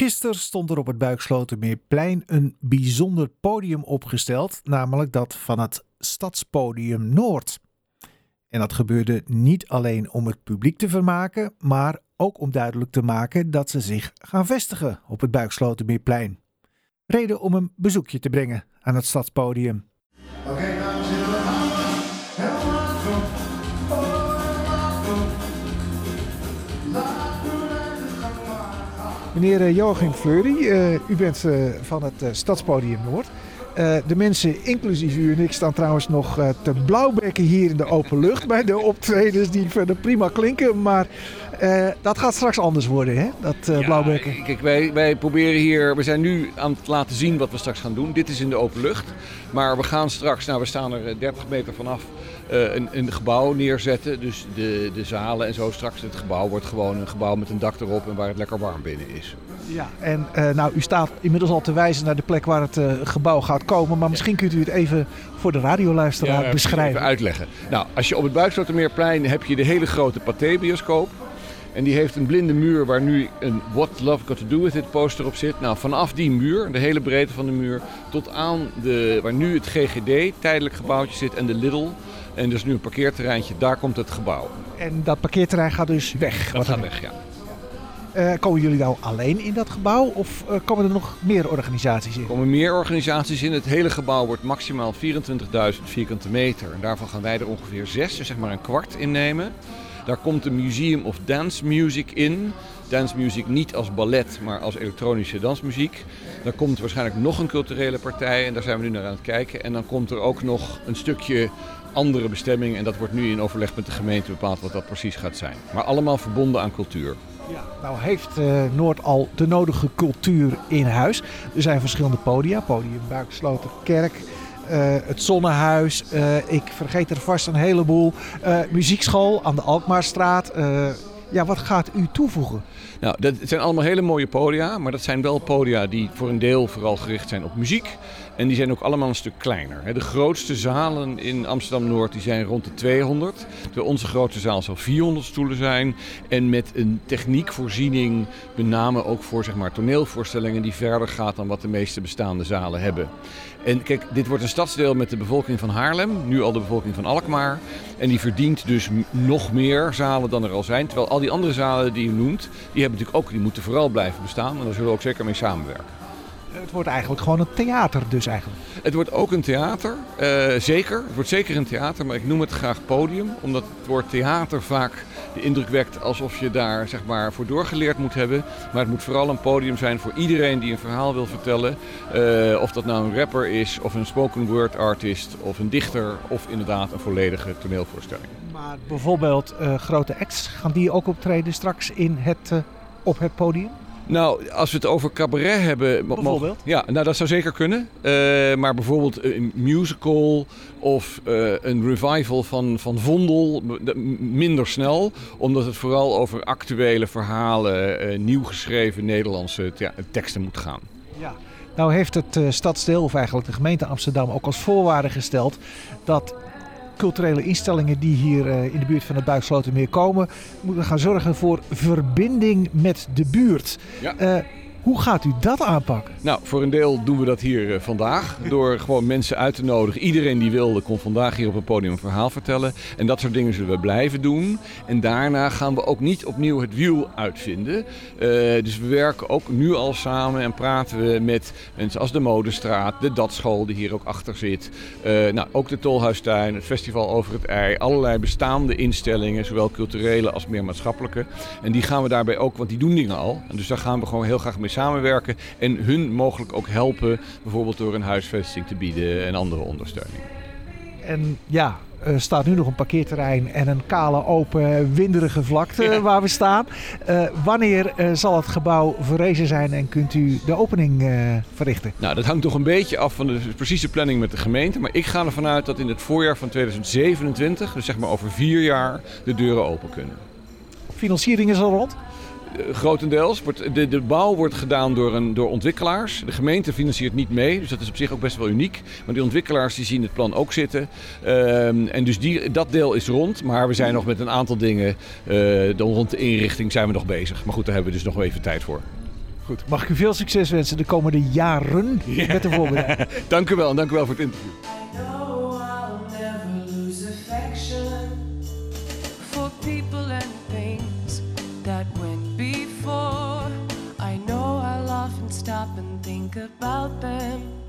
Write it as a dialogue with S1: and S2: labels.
S1: Gisteren stond er op het Buikslotermeerplein een bijzonder podium opgesteld, namelijk dat van het Stadspodium Noord. En dat gebeurde niet alleen om het publiek te vermaken, maar ook om duidelijk te maken dat ze zich gaan vestigen op het Buikslotermeerplein. Reden om een bezoekje te brengen aan het Stadspodium. Meneer eh, Joachim Fleury, eh, u bent eh, van het Stadspodium Noord. Eh, de mensen, inclusief u en ik, staan trouwens nog eh, te blauwbekken hier in de open lucht bij de optredens die verder prima klinken. Maar eh, dat gaat straks anders worden, hè? Dat eh, blauwbekken.
S2: Ja, kijk, wij, wij proberen hier, we zijn nu aan het laten zien wat we straks gaan doen. Dit is in de open lucht. Maar we gaan straks, nou we staan er eh, 30 meter vanaf, een, een gebouw neerzetten. Dus de, de zalen en zo. Straks het gebouw wordt gewoon een gebouw met een dak erop en waar het lekker warm binnen is.
S1: Ja, en nou, u staat inmiddels al te wijzen naar de plek waar het gebouw gaat komen. Maar misschien kunt u het even voor de radioluisteraar
S2: Ja,
S1: beschrijven.
S2: Even uitleggen. Nou, als je op het Buikslotermeerplein heb je de hele grote Pathé-bioscoop. En die heeft een blinde muur waar nu een What Love Got To Do With It poster op zit. Nou, vanaf die muur, de hele breedte van de muur, tot aan de, waar nu het GGD, tijdelijk gebouwtje zit, en de Lidl. En dus nu een parkeerterreintje, daar komt het gebouw.
S1: En dat parkeerterrein gaat dus weg.
S2: Dat
S1: Wat
S2: gaat weg, ja.
S1: Eh, komen jullie nou alleen in dat gebouw of eh, komen er nog meer organisaties in?
S2: Er komen meer organisaties in. Het hele gebouw wordt maximaal 24.000 vierkante meter. En daarvan gaan wij er ongeveer zes, dus zeg maar een kwart innemen. Daar komt een Museum of Dance Music in. Dance music niet als ballet, maar als elektronische dansmuziek. Daar komt waarschijnlijk nog een culturele partij en daar zijn we nu naar aan het kijken. En dan komt er ook nog een stukje andere bestemming en dat wordt nu in overleg met de gemeente bepaald wat dat precies gaat zijn. Maar allemaal verbonden aan cultuur.
S1: Nou heeft eh, Noord al de nodige cultuur in huis. Er zijn verschillende podia. Podium Buiksloterkerk, eh het Zonnehuis. eh, ik vergeet er vast een heleboel. Muziekschool aan de Alkmaarstraat. Ja, wat gaat u toevoegen?
S2: Nou, dat zijn allemaal hele mooie podia, maar dat zijn wel podia die voor een deel vooral gericht zijn op muziek. En die zijn ook allemaal een stuk kleiner. De grootste zalen in Amsterdam-Noord die zijn rond de 200. Terwijl onze grootste zaal zal 400 stoelen zijn. En met een techniekvoorziening, met name ook voor zeg maar, toneelvoorstellingen die verder gaat dan wat de meeste bestaande zalen hebben. En kijk, dit wordt een stadsdeel met de bevolking van Haarlem, nu al de bevolking van Alkmaar. En die verdient dus nog meer zalen dan er al zijn. Terwijl al die andere zalen die u noemt, die hebben natuurlijk ook, die moeten vooral blijven bestaan. En daar zullen we ook zeker mee samenwerken.
S1: Het wordt eigenlijk gewoon een theater dus eigenlijk.
S2: Het wordt ook een theater, eh, zeker. Het wordt zeker een theater, maar ik noem het graag podium. Omdat het woord theater vaak de indruk wekt alsof je daar zeg maar, voor doorgeleerd moet hebben. Maar het moet vooral een podium zijn voor iedereen die een verhaal wil vertellen. Eh, of dat nou een rapper is, of een spoken word artist, of een dichter, of inderdaad een volledige toneelvoorstelling.
S1: Maar bijvoorbeeld eh, grote acts, gaan die ook optreden straks in het, op het podium?
S2: Nou, als we het over cabaret hebben...
S1: Bijvoorbeeld?
S2: Ja, nou dat zou zeker kunnen. Eh, maar bijvoorbeeld een musical of eh, een revival van, van Vondel, minder snel. Omdat het vooral over actuele verhalen, eh, nieuw geschreven Nederlandse teksten moet gaan.
S1: Ja. Nou heeft het stadsdeel, of eigenlijk de gemeente Amsterdam, ook als voorwaarde gesteld dat culturele instellingen die hier eh, in de buurt van het Buikslotermeer komen, moeten gaan zorgen voor verbinding met de buurt.
S2: Ja.
S1: Hoe gaat u dat aanpakken?
S2: Nou, voor een deel doen we dat hier eh, vandaag. Door gewoon mensen uit te nodigen. Iedereen die wilde kon vandaag hier op het podium een verhaal vertellen. En dat soort dingen zullen we blijven doen. En daarna gaan we ook niet opnieuw het wiel uitvinden. Eh, dus we werken ook nu al samen en praten we met mensen als de Modestraat, de Datschool die hier ook achter zit. Eh, nou, ook de Tolhuistuin, het Festival Over het Ei. Allerlei bestaande instellingen, zowel culturele als meer maatschappelijke. En die gaan we daarbij ook, want die doen dingen al. En dus daar gaan we gewoon heel graag mee samenwerken. En hun mogelijk ook helpen, bijvoorbeeld door een huisvesting te bieden en andere ondersteuning.
S1: En ja, er staat nu nog een parkeerterrein en een kale, open, winderige vlakte
S2: Ja.
S1: waar we staan. Eh, wanneer eh, zal het gebouw verrezen zijn en kunt u de opening eh, verrichten?
S2: Nou, dat hangt toch een beetje af van de precieze planning met de gemeente. Maar ik ga ervan uit dat in het voorjaar van 2027, dus zeg maar over vier jaar, de deuren open kunnen.
S1: Financiering is al rond?
S2: Eh, grotendeels. Wordt, de, de bouw wordt gedaan door, een, door ontwikkelaars. De gemeente financiert niet mee, dus dat is op zich ook best wel uniek. Maar die ontwikkelaars die zien het plan ook zitten. Ehm, en dus die, dat deel is rond. Maar we zijn nog met een aantal dingen eh, rond de inrichting zijn we nog bezig. Maar goed, daar hebben we dus nog even tijd voor.
S1: Goed, mag ik u veel succes wensen de komende jaren met de voorbereiding.
S2: dank u wel en dank u wel voor het interview.
S3: before. I know I'll often stop and think about them.